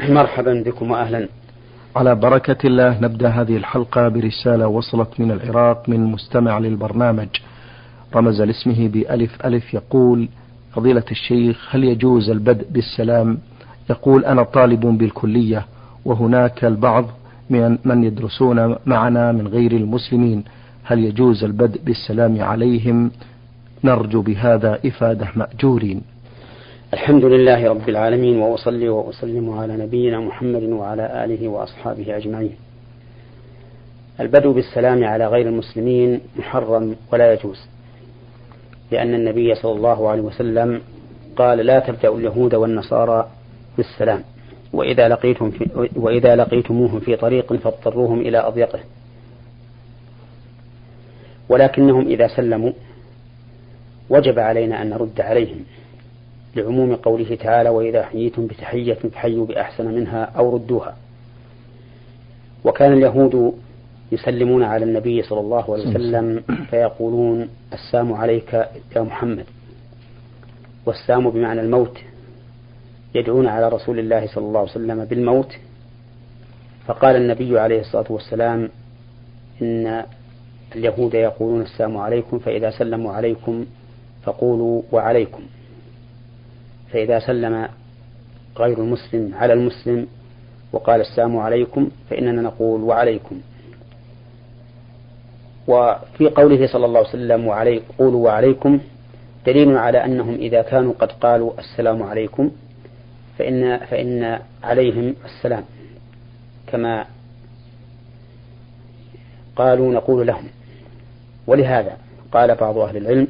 مرحبا بكم وأهلا. على بركة الله نبدأ هذه الحلقة برسالة وصلت من العراق من مستمع للبرنامج. رمز لاسمه بألف ألف يقول فضيلة الشيخ هل يجوز البدء بالسلام؟ يقول أنا طالب بالكلية وهناك البعض من من يدرسون معنا من غير المسلمين. هل يجوز البدء بالسلام عليهم؟ نرجو بهذا إفادة مأجورين. الحمد لله رب العالمين وأصلي وأسلم على نبينا محمد وعلى آله وأصحابه أجمعين. البدء بالسلام على غير المسلمين محرم ولا يجوز لأن النبي صلى الله عليه وسلم قال لا تبدأوا اليهود والنصارى بالسلام وإذا لقيتم في وإذا لقيتموهم في طريق فاضطروهم إلى أضيقه. ولكنهم إذا سلموا وجب علينا أن نرد عليهم. لعموم قوله تعالى وإذا حييتم بتحية فحيوا بأحسن منها أو ردوها وكان اليهود يسلمون على النبي صلى الله عليه وسلم فيقولون السام عليك يا محمد والسام بمعنى الموت. يدعون على رسول الله صلى الله عليه وسلم بالموت. فقال النبي عليه الصلاة والسلام إن اليهود يقولون السلام عليكم فإذا سلموا عليكم فقولوا وعليكم فإذا سلم غير المسلم على المسلم وقال السلام عليكم فإننا نقول وعليكم. وفي قوله صلى الله عليه وسلم وعليك قولوا وعليكم دليل على أنهم إذا كانوا قد قالوا السلام عليكم فإن فإن عليهم السلام كما قالوا نقول لهم. ولهذا قال بعض أهل العلم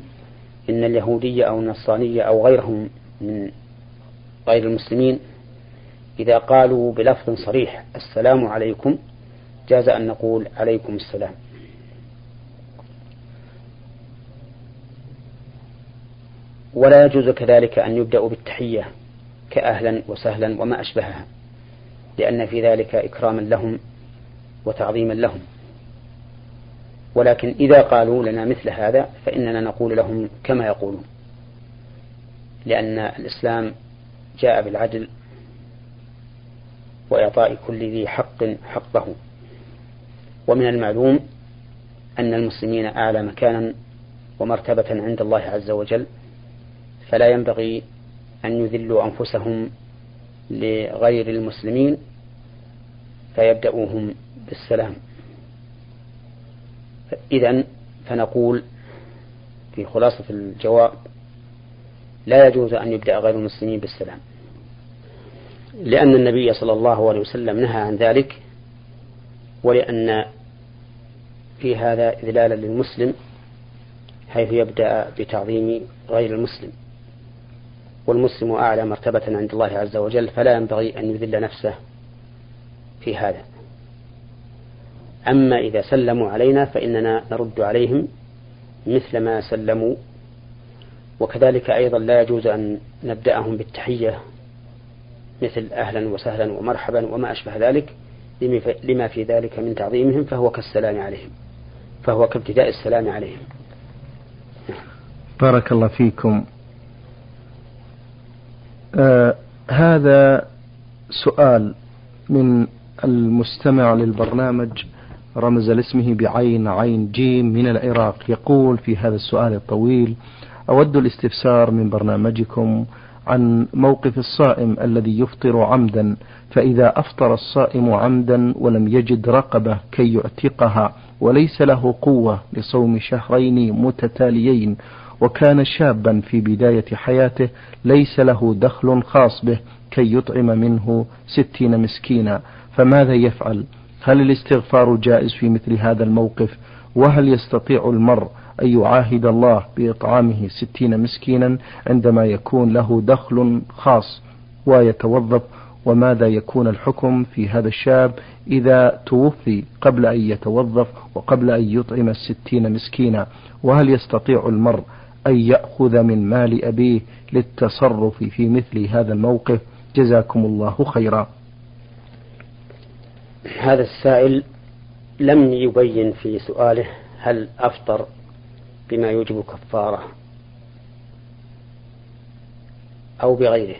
إن اليهودية أو النصرانية أو غيرهم من غير المسلمين إذا قالوا بلفظ صريح السلام عليكم جاز أن نقول عليكم السلام. ولا يجوز كذلك أن يبدأوا بالتحية كأهلا وسهلا وما أشبهها لأن في ذلك إكراما لهم وتعظيما لهم. ولكن إذا قالوا لنا مثل هذا فإننا نقول لهم كما يقولون. لأن الإسلام جاء بالعدل وإعطاء كل ذي حق حقه. ومن المعلوم أن المسلمين أعلى مكانا ومرتبة عند الله عز وجل فلا ينبغي أن يذلوا أنفسهم لغير المسلمين فيبدأوهم بالسلام. إذا فنقول في خلاصة الجواب لا يجوز أن يبدأ غير المسلمين بالسلام. لأن النبي صلى الله عليه وسلم نهى عن ذلك ولأن في هذا إذلالا للمسلم حيث يبدأ بتعظيم غير المسلم. والمسلم أعلى مرتبة عند الله عز وجل فلا ينبغي أن يذل نفسه في هذا. أما إذا سلموا علينا فإننا نرد عليهم مثل ما سلموا وكذلك أيضا لا يجوز أن نبدأهم بالتحية مثل أهلا وسهلا ومرحبا وما أشبه ذلك لما في ذلك من تعظيمهم فهو كالسلام عليهم فهو كابتداء السلام عليهم. بارك الله فيكم. آه هذا سؤال من المستمع للبرنامج رمز لاسمه بعين عين جيم من العراق يقول في هذا السؤال الطويل أود الاستفسار من برنامجكم عن موقف الصائم الذي يفطر عمدا فإذا أفطر الصائم عمدا ولم يجد رقبة كي يعتقها وليس له قوة لصوم شهرين متتاليين وكان شابا في بداية حياته ليس له دخل خاص به كي يطعم منه ستين مسكينا. فماذا يفعل؟ هل الاستغفار جائز في مثل هذا الموقف؟ وهل يستطيع المرء أن يعاهد الله بإطعامه ستين مسكينا عندما يكون له دخل خاص ويتوظف وماذا يكون الحكم في هذا الشاب إذا توفي قبل أن يتوظف وقبل أن يطعم الستين مسكينا؟ وهل يستطيع المرء أن يأخذ من مال أبيه للتصرف في مثل هذا الموقف؟ جزاكم الله خيرا. هذا السائل لم يبين في سؤاله هل أفطر بما يوجب كفارة أو بغيره.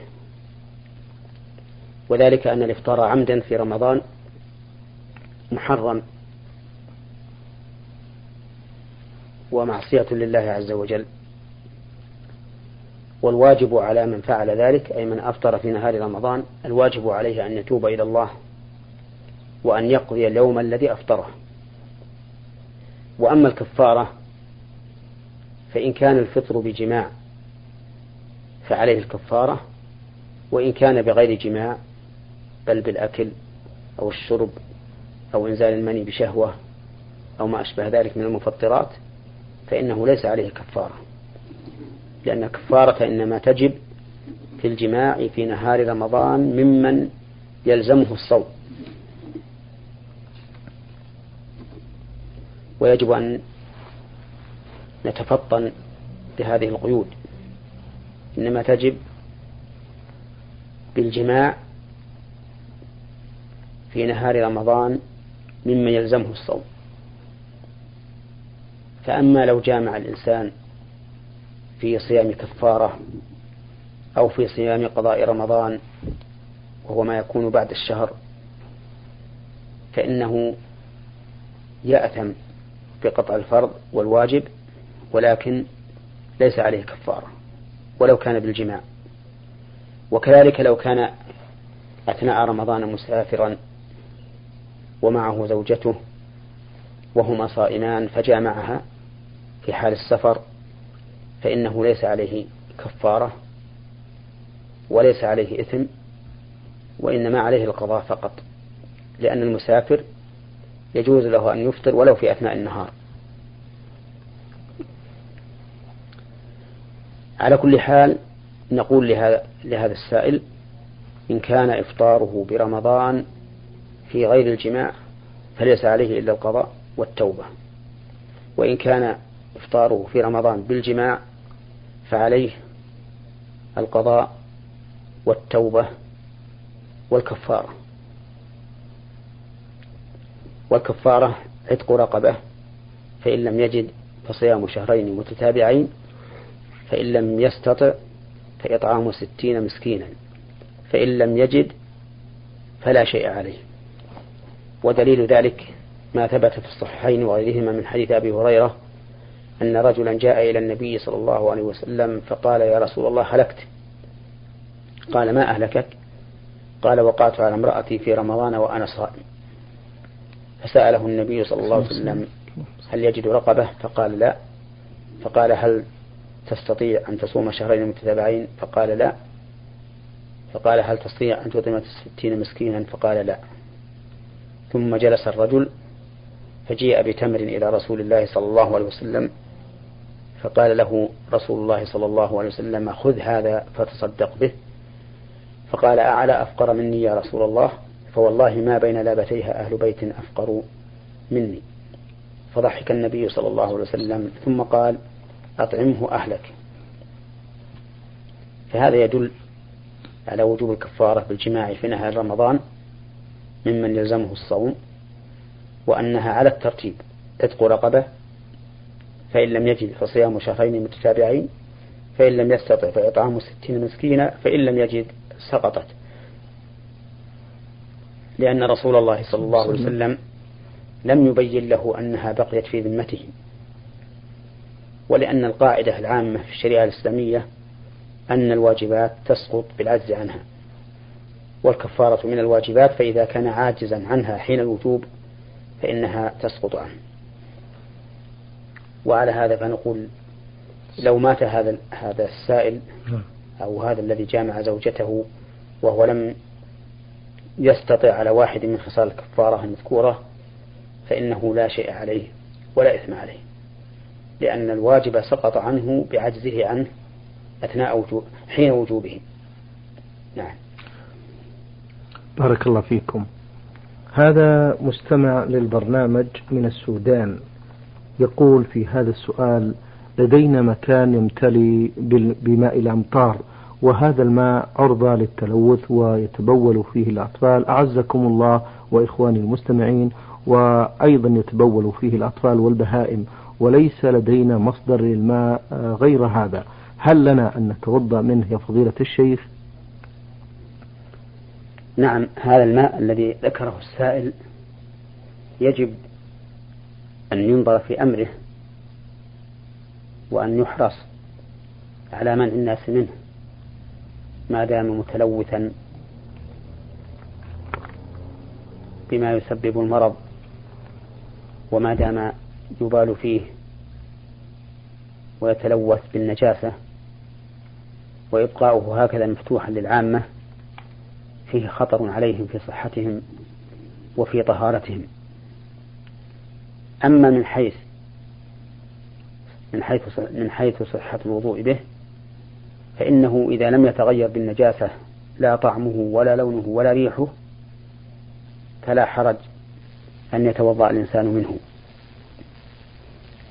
وذلك أن الإفطار عمدا في رمضان محرم ومعصية لله عز وجل. والواجب على من فعل ذلك أي من أفطر في نهار رمضان الواجب عليه أن يتوب إلى الله وأن يقضي اليوم الذي أفطره. وأما الكفارة فإن كان الفطر بجماع فعليه الكفارة وإن كان بغير جماع بل بالأكل أو الشرب أو إنزال المني بشهوة أو ما أشبه ذلك من المفطرات فإنه ليس عليه كفارة. لأن الكفارة إنما تجب في الجماع في نهار رمضان ممن يلزمه الصوم. ويجب أن نتفطن بهذه القيود. إنما تجب بالجماع في نهار رمضان ممن يلزمه الصوم. فأما لو جامع الإنسان في صيام كفارة أو في صيام قضاء رمضان وهو ما يكون بعد الشهر فإنه يأثم بقطع الفرض والواجب ولكن ليس عليه كفارة ولو كان بالجماع. وكذلك لو كان أثناء رمضان مسافرا ومعه زوجته وهما صائمان فجامعها في حال السفر فإنه ليس عليه كفارة وليس عليه إثم وإنما عليه القضاء فقط لأن المسافر يجوز له أن يفطر ولو في أثناء النهار. على كل حال نقول لهذا, لهذا السائل إن كان إفطاره برمضان في غير الجماع فليس عليه إلا القضاء والتوبة. وإن كان إفطاره في رمضان بالجماع فعليه القضاء والتوبة والكفارة. والكفارة عتق رقبة فإن لم يجد فصيام شهرين متتابعين فإن لم يستطع فإطعام ستين مسكينا فإن لم يجد فلا شيء عليه. ودليل ذلك ما ثبت في الصحيحين وغيرهما من حديث أبي هريرة أن رجلا جاء إلى النبي صلى الله عليه وسلم فقال يا رسول الله هلكت. قال ما أهلكك؟ قال وقعت على امرأتي في رمضان وأنا صائم. فسأله النبي صلى الله عليه وسلم هل يجد رقبة؟ فقال لا. فقال هل تستطيع أن تصوم شهرين متتابعين؟ فقال لا. فقال هل تستطيع أن تطعم ستين مسكينا؟ فقال لا. ثم جلس الرجل فجيء بتمر إلى رسول الله صلى الله عليه وسلم فقال له رسول الله صلى الله عليه وسلم خذ هذا فتصدق به. فقال أعلى أفقر مني يا رسول الله؟ فوالله ما بين لابتيها أهل بيت أفقر مني. فضحك النبي صلى الله عليه وسلم. ثم قال أطعمه أهلك. فهذا يدل على وجوب الكفارة بالجماع في نهار رمضان ممن يلزمه الصوم وأنها على الترتيب عتق رقبة فإن لم يجد فصيام شهرين متتابعين فإن لم يستطع فإطعام ستين مسكينا فإن لم يجد سقطت. لأن رسول الله صلى الله عليه وسلم لم يبين له أنها بقيت في ذمته. ولأن القاعدة العامة في الشريعة الإسلامية أن الواجبات تسقط بالعجز عنها والكفارة من الواجبات فإذا كان عاجزا عنها حين الوجوب فإنها تسقط عنه. وعلى هذا فنقول لو مات هذا هذا السائل أو هذا الذي جامع زوجته وهو لم يستطع على واحد من خصال الكفارة المذكورة فإنه لا شيء عليه ولا إثم عليه. لأن الواجب سقط عنه بعجزه عنه أثناء وجوب حين وجوبه. نعم. بارك الله فيكم. هذا مستمع للبرنامج من السودان. يقول في هذا السؤال لدينا مكان يمتلي بماء الأمطار وهذا الماء عرضة للتلوث ويتبول فيه الأطفال. أعزكم الله وإخواني المستمعين وأيضا يتبول فيه الأطفال والبهائم. وليس لدينا مصدر للماء غير هذا. هل لنا أن نتوضأ منه يا فضيلة الشيخ؟ نعم هذا الماء الذي ذكره السائل يجب أن ينظر في أمره وأن يحرص على منع الناس منه ما دام متلوثا بما يسبب المرض وما دام يبال فيه ويتلوث بالنجاسة وإبقاؤه هكذا مفتوحا للعامة فيه خطر عليهم في صحتهم وفي طهارتهم. أما من حيث من حيث من حيث صحة الوضوء به فإنه إذا لم يتغير بالنجاسة لا طعمه ولا لونه ولا ريحه فلا حرج أن يتوضأ الإنسان منه.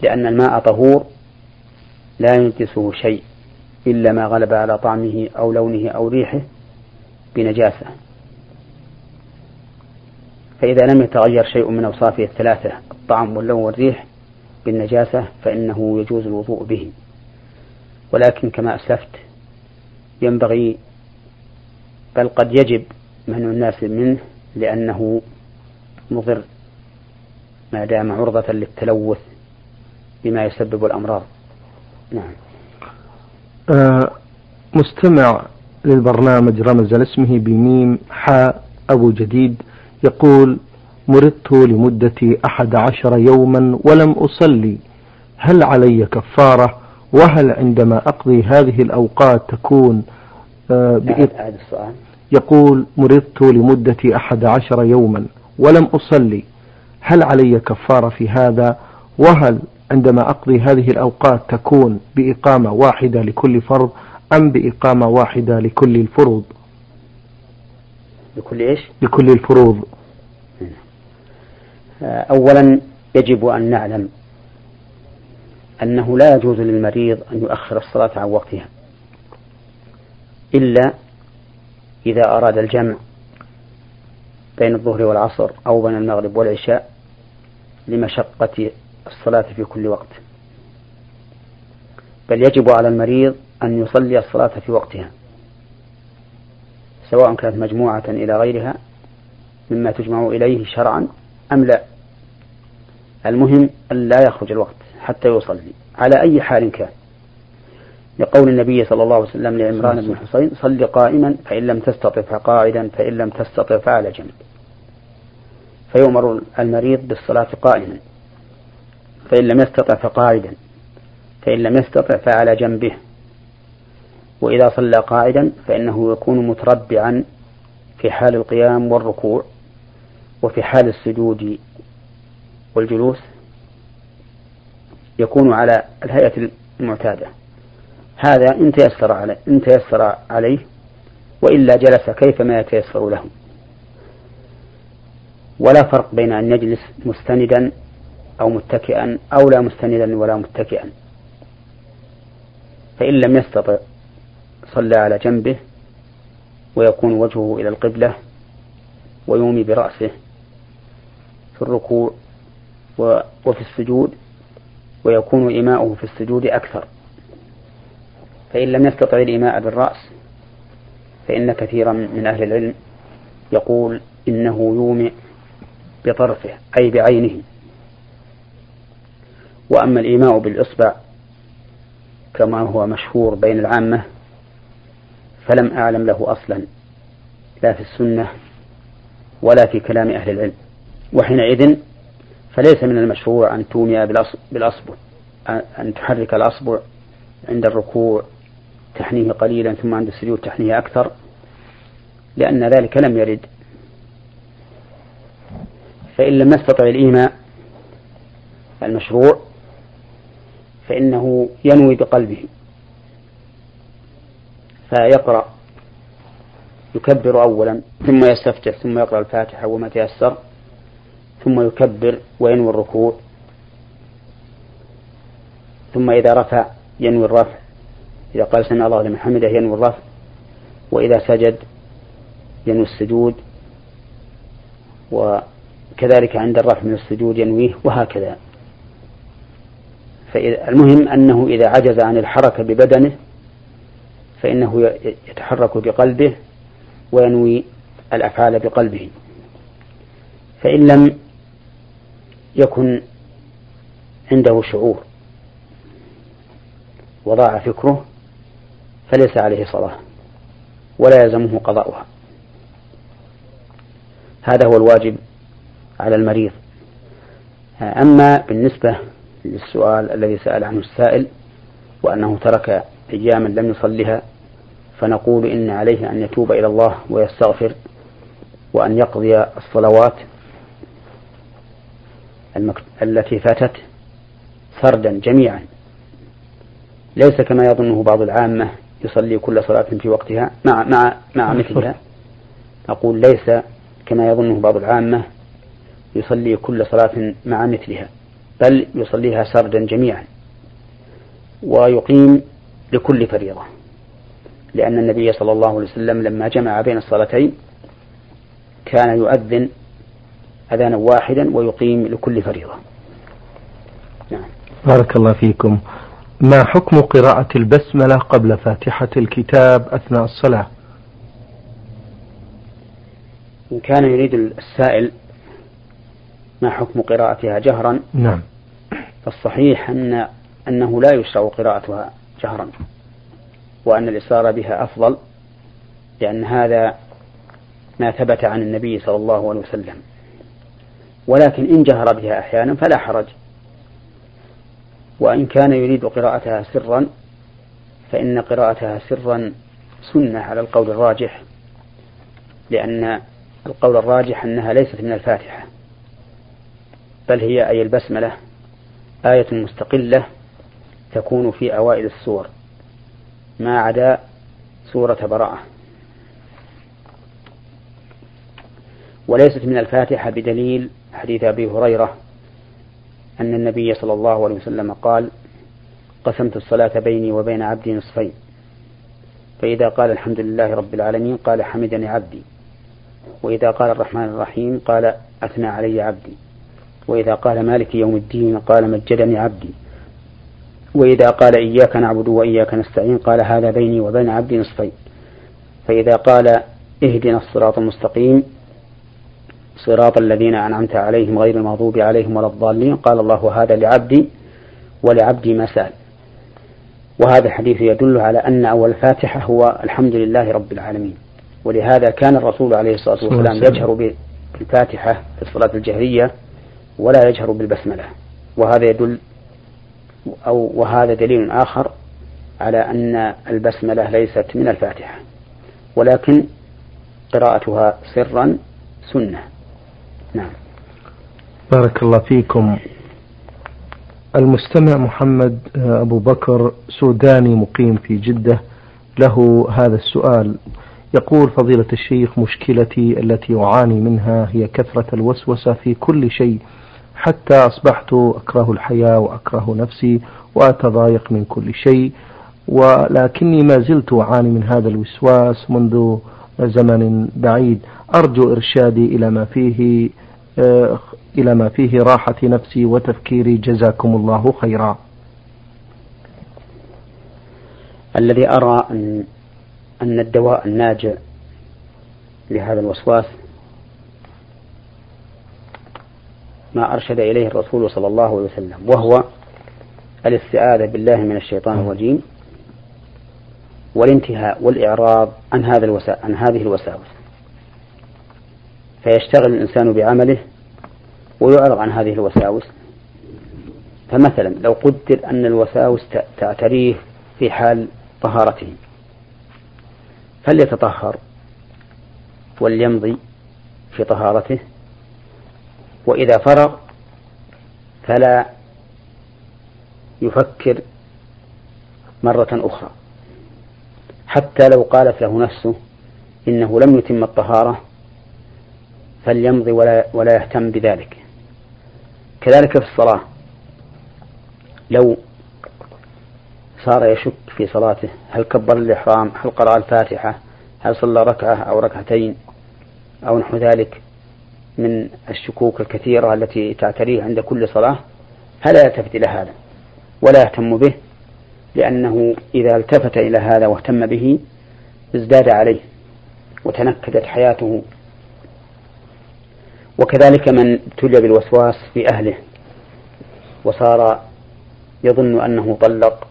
لأن الماء طهور لا ينجسه شيء إلا ما غلب على طعمه أو لونه أو ريحه بنجاسة. فإذا لم يتغير شيء من أوصافه الثلاثة الطعم واللون والريح بالنجاسة فإنه يجوز الوضوء به. ولكن كما أسلفت ينبغي بل قد يجب منع الناس منه لأنه مضر ما دام عرضة للتلوث. بما يسبب الأمراض. نعم. آه مستمع للبرنامج رمز لاسمه بميم حاء أبو جديد يقول مرضت لمدة أحد عشر يوما ولم أصلي. هل علي كفارة؟ وهل عندما أقضي هذه الأوقات تكون؟ آه السؤال. يقول مرضت لمدة أحد عشر يوما ولم أصلي. هل علي كفارة في هذا؟ وهل عندما أقضي هذه الأوقات تكون بإقامة واحدة لكل فرض أم بإقامة واحدة لكل الفروض؟ لكل إيش؟ لكل الفروض. أولا يجب أن نعلم أنه لا يجوز للمريض أن يؤخر الصلاة عن وقتها إلا إذا أراد الجمع بين الظهر والعصر أو بين المغرب والعشاء لمشقة الصلاة في كل وقت. بل يجب على المريض أن يصلي الصلاة في وقتها سواء كانت مجموعة إلى غيرها مما تجمع إليه شرعا أم لا. المهم أن لا يخرج الوقت حتى يصلي على أي حال كان. لقول النبي صلى الله عليه وسلم لعمران بن حصين صل قائما فإن لم تستطع فقاعدا فإن لم تستطع فعلى جنب. فيؤمر المريض بالصلاة قائما. فإن لم يستطع فقاعدا فإن لم يستطع فعلى جنبه. وإذا صلى قاعدا فإنه يكون متربعا في حال القيام والركوع وفي حال السجود والجلوس يكون على الهيئة المعتادة. هذا إن تيسر عليه إن تيسر عليه وإلا جلس كيفما يتيسر له. ولا فرق بين أن يجلس مستندا أو متكئا أو لا مستندا ولا متكئا. فإن لم يستطع صلى على جنبه ويكون وجهه إلى القبلة ويومي برأسه في الركوع وفي السجود ويكون إيماؤه في السجود أكثر. فإن لم يستطع الإيماء بالرأس فإن كثيرا من أهل العلم يقول إنه يومئ بطرفه أي بعينه. وأما الإيماء بالإصبع كما هو مشهور بين العامة فلم أعلم له أصلا لا في السنة ولا في كلام أهل العلم. وحينئذ فليس من المشروع أن تومي بالأصبع أن تحرك الأصبع عند الركوع تحنيه قليلا ثم عند السجود تحنيه أكثر لأن ذلك لم يرد. فإن لم يستطع الإيماء المشروع فإنه ينوي بقلبه. فيقرأ. يكبر أولا ثم يستفتح ثم يقرأ الفاتحة وما تيسر ثم يكبر وينوي الركوع ثم إذا رفع ينوي الرفع. إذا قال سمع الله لمن حمده ينوي الرفع. وإذا سجد ينوي السجود. وكذلك عند الرفع من السجود ينويه وهكذا. فالمهم أنه إذا عجز عن الحركة ببدنه فإنه يتحرك بقلبه وينوي الأفعال بقلبه. فإن لم يكن عنده شعور وضاع فكره فليس عليه صلاة ولا يلزمه قضاؤها. هذا هو الواجب على المريض. أما بالنسبة للسؤال الذي سأل عنه السائل وأنه ترك أياما لم يصلها فنقول إن عليه أن يتوب إلى الله ويستغفر وأن يقضي الصلوات التي فاتت فردا جميعا. ليس كما يظنه بعض العامة يصلي كل صلاة في وقتها مع مع مع مثلها. أقول ليس كما يظنه بعض العامة يصلي كل صلاة مع مثلها. بل يصليها سردا جميعا. ويقيم لكل فريضة. لأن النبي صلى الله عليه وسلم لما جمع بين الصلاتين كان يؤذن أذانا واحدا ويقيم لكل فريضة. نعم. بارك الله فيكم. ما حكم قراءة البسملة قبل فاتحة الكتاب أثناء الصلاة؟ إن كان يريد السائل ما حكم قراءتها جهرا؟ نعم. فالصحيح أن أنه لا يشرع قراءتها جهرا وأن الإصرار بها أفضل لأن هذا ما ثبت عن النبي صلى الله عليه وسلم. ولكن إن جهر بها أحيانا فلا حرج. وإن كان يريد قراءتها سرا فإن قراءتها سرا سنة على القول الراجح لأن القول الراجح أنها ليست من الفاتحة. بل هي أي البسملة آية مستقلة تكون في أوائل السور ما عدا سورة براءة. وليست من الفاتحة بدليل حديث أبي هريرة أن النبي صلى الله عليه وسلم قال قسمت الصلاة بيني وبين عبدي نصفين فإذا قال الحمد لله رب العالمين قال حمدني عبدي وإذا قال الرحمن الرحيم قال أثنى علي عبدي وإذا قال مالك يوم الدين قال مجدني عبدي. وإذا قال إياك نعبد وإياك نستعين قال هذا بيني وبين عبدي نصفين. فإذا قال اهدنا الصراط المستقيم صراط الذين أنعمت عليهم غير المغضوب عليهم ولا الضالين قال الله هذا لعبدي ولعبدي ما سأل. وهذا الحديث يدل على أن أول الفاتحة هو الحمد لله رب العالمين. ولهذا كان الرسول عليه الصلاة والسلام يجهر بالفاتحة في الصلاة الجهرية ولا يجهر بالبسملة. وهذا يدل أو وهذا دليل آخر على أن البسملة ليست من الفاتحة ولكن قراءتها سرا سنة. نعم. بارك الله فيكم. المستمع محمد أبو بكر سوداني مقيم في جدة له هذا السؤال. يقول فضيلة الشيخ مشكلتي التي أعاني منها هي كثرة الوسوسة في كل شيء حتى أصبحت أكره الحياة وأكره نفسي وأتضايق من كل شيء. ولكني ما زلت أعاني من هذا الوسواس منذ زمن بعيد. أرجو إرشادي إلى ما فيه آه، إلى ما فيه راحة نفسي وتفكيري. جزاكم الله خيرا. الذي أرى أن أن الدواء الناجع لهذا الوسواس ما أرشد إليه الرسول صلى الله عليه وسلم وهو الاستعاذة بالله من الشيطان الرجيم والانتهاء والإعراض عن هذا الوسا... عن هذه الوساوس. فيشتغل الإنسان بعمله ويعرض عن هذه الوساوس. فمثلا لو قدر أن الوساوس تعتريه في حال طهارته فليتطهر وليمضي في طهارته. وإذا فرغ فلا يفكر مرة أخرى. حتى لو قالت له نفسه إنه لم يتم الطهارة فليمضي ولا, ولا يهتم بذلك. كذلك في الصلاة. لو صار يشك في صلاته هل كبر الإحرام هل قرأ الفاتحة هل صلى ركعة أو ركعتين أو نحو ذلك من الشكوك الكثيرة التي تعتريه عند كل صلاة فلا يلتفت إلى هذا ولا يهتم به لأنه إذا التفت إلى هذا واهتم به ازداد عليه وتنكدت حياته. وكذلك من ابتلي بالوسواس في أهله وصار يظن أنه طلق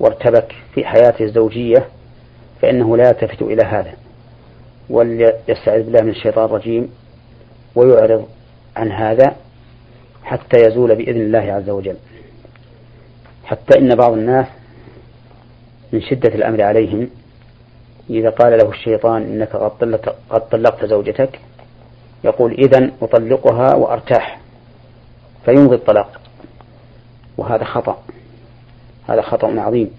وارتبك في حياته الزوجية فإنه لا يلتفت إلى هذا وليستعذ بالله من الشيطان الرجيم ويعرض عن هذا حتى يزول بإذن الله عز وجل. حتى إن بعض الناس من شدة الأمر عليهم إذا قال له الشيطان إنك قد طلقت زوجتك يقول إذا أطلقها وأرتاح فيمضي الطلاق. وهذا خطأ هذا خطأ عظيم.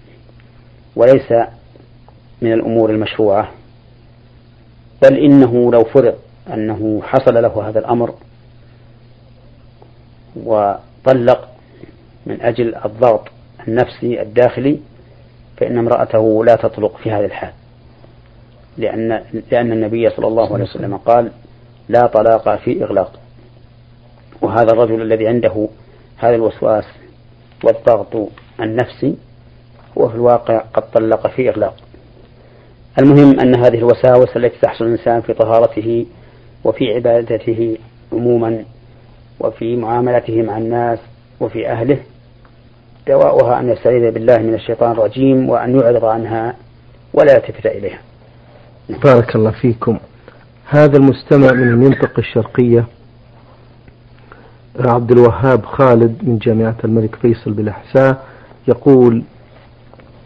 وليس من الأمور المشروعة. بل إنه لو فرض أنه حصل له هذا الأمر وطلق من أجل الضغط النفسي الداخلي فإن امرأته لا تطلق في هذا الحال. لأن لأن النبي صلى الله عليه وسلم قال لا طلاق في إغلاق. وهذا الرجل الذي عنده هذا الوسواس والضغط النفسي هو في الواقع قد طلق في إغلاق. المهم أن هذه الوساوس التي تحصل الإنسان في طهارته وفي عبادته عموما وفي معاملته مع الناس وفي أهله دواؤها أن يستعيذ بالله من الشيطان الرجيم وأن يعرض عنها ولا يلتفت إليها. بارك الله فيكم. هذا المستمع من المنطقة الشرقية عبد الوهاب خالد من جامعة الملك فيصل بالأحساء يقول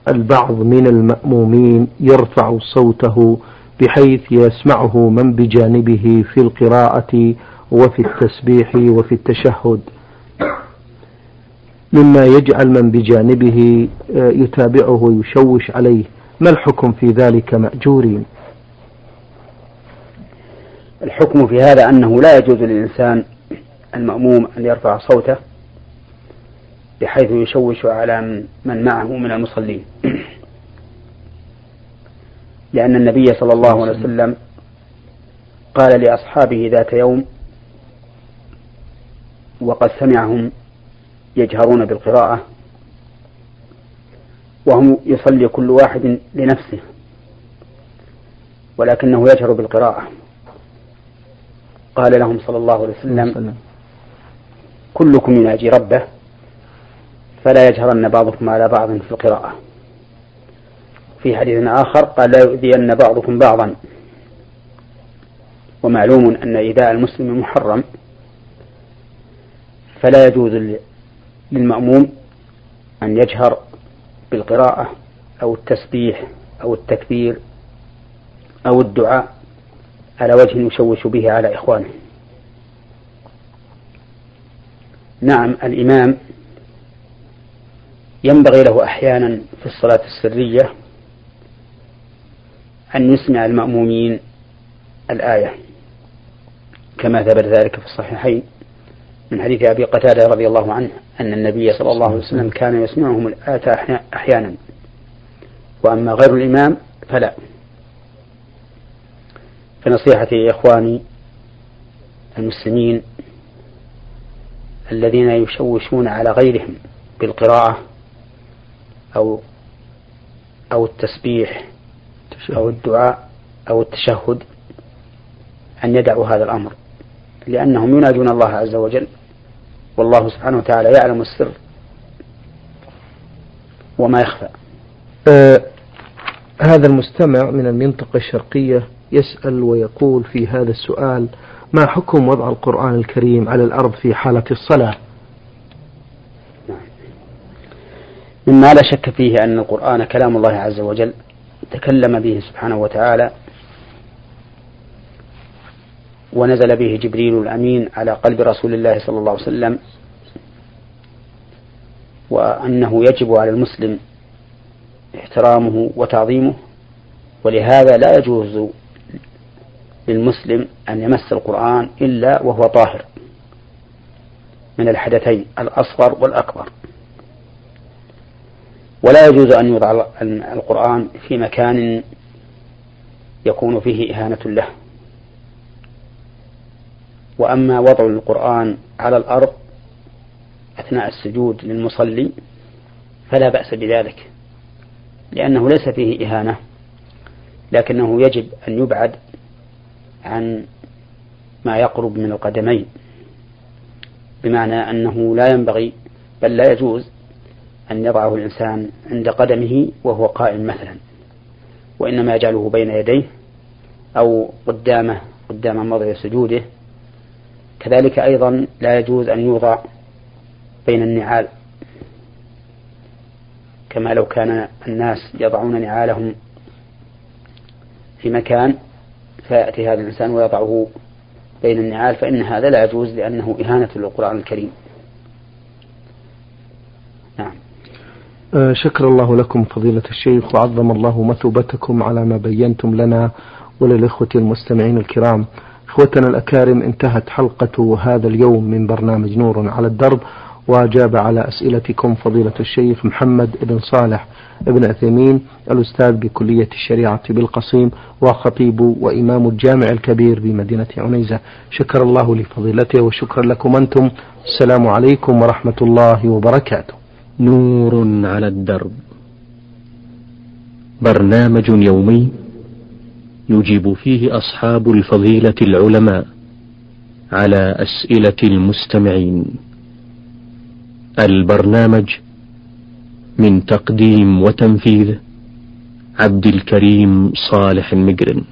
البعض من المأمومين يرفع صوته بحيث يسمعه من بجانبه في القراءة وفي التسبيح وفي التشهد. مما يجعل من بجانبه آه، يتابعه ويشوش عليه. ما الحكم في ذلك مأجورين؟ الحكم في هذا أنه لا يجوز للإنسان المأموم أن يرفع صوته بحيث يشوش على من معه من المصلين. لأن النبي صلى الله عليه وسلم قال لأصحابه ذات يوم وقد سمعهم يجهرون بالقراءة وهم يصلي كل واحد لنفسه ولكنه يجهر بالقراءة. قال لهم صلى الله عليه وسلم كلكم يناجي ربه فلا يجهرن بعضكم على بعض في القراءة. في حديث آخر قال لا يؤذين بعضكم بعضا. ومعلوم أن إيذاء المسلم محرم. فلا يجوز للمأموم أن يجهر بالقراءة أو التسبيح أو التكبير أو الدعاء على وجه يشوش به على إخوانه. نعم الإمام ينبغي له أحيانا في الصلاة السرية أن يسمع المأمومين الآية كما ثبت ذلك في الصحيحين من حديث أبي قتادة رضي الله عنه أن النبي صلى الله عليه وسلم كان يسمعهم الآية أحيانا وأما غير الإمام فلا. فنصيحتي يا إخواني المسلمين الذين يشوشون على غيرهم بالقراءة أو أو التسبيح أو الدعاء أو التشهد أن يدعوا هذا الأمر لأنهم ينادون الله عز وجل والله سبحانه وتعالى يعلم السر وما يخفى. آه هذا المستمع من المنطقة الشرقية يسأل ويقول في هذا السؤال ما حكم وضع القرآن الكريم على الأرض في حالة الصلاة؟ مما لا شك فيه أن القرآن كلام الله عز وجل تكلم به سبحانه وتعالى ونزل به جبريل الأمين على قلب رسول الله صلى الله عليه وسلم وأنه يجب على المسلم احترامه وتعظيمه ولهذا لا يجوز للمسلم أن يمس القرآن إلا وهو طاهر من الحدثين الأصغر والأكبر. ولا يجوز أن يوضع القرآن في مكان يكون فيه إهانة له. وأما وضع القرآن على الأرض أثناء السجود للمصلي فلا بأس بذلك لأنه ليس فيه إهانة لكنه يجب أن يبعد عن ما يقرب من القدمين بمعنى أنه لا ينبغي بل لا يجوز أن يضعه الإنسان عند قدمه وهو قائم مثلا وإنما يجعله بين يديه أو قدامه قدام موضع سجوده. كذلك أيضا لا يجوز أن يوضع بين النعال كما لو كان الناس يضعون نعالهم في مكان فيأتي هذا الإنسان ويضعه بين النعال فإن هذا لا يجوز لأنه إهانة للقرآن الكريم نعم آه، شكر الله لكم فضيلة الشيخ وعظم الله مثوبتكم على ما بينتم لنا وللإخوة المستمعين الكرام. إخوتنا الأكارم انتهت حلقة هذا اليوم من برنامج نور على الدرب وأجاب على أسئلتكم فضيلة الشيخ محمد بن صالح ابن عثيمين الأستاذ بكلية الشريعة بالقصيم وخطيب وإمام الجامع الكبير بمدينة عنيزة. شكر الله لفضيلته وشكرا لكم أنتم. السلام عليكم ورحمة الله وبركاته. نور على الدرب. برنامج يومي يجيب فيه أصحاب الفضيلة العلماء على أسئلة المستمعين. البرنامج من تقديم وتنفيذ عبد الكريم صالح المقرن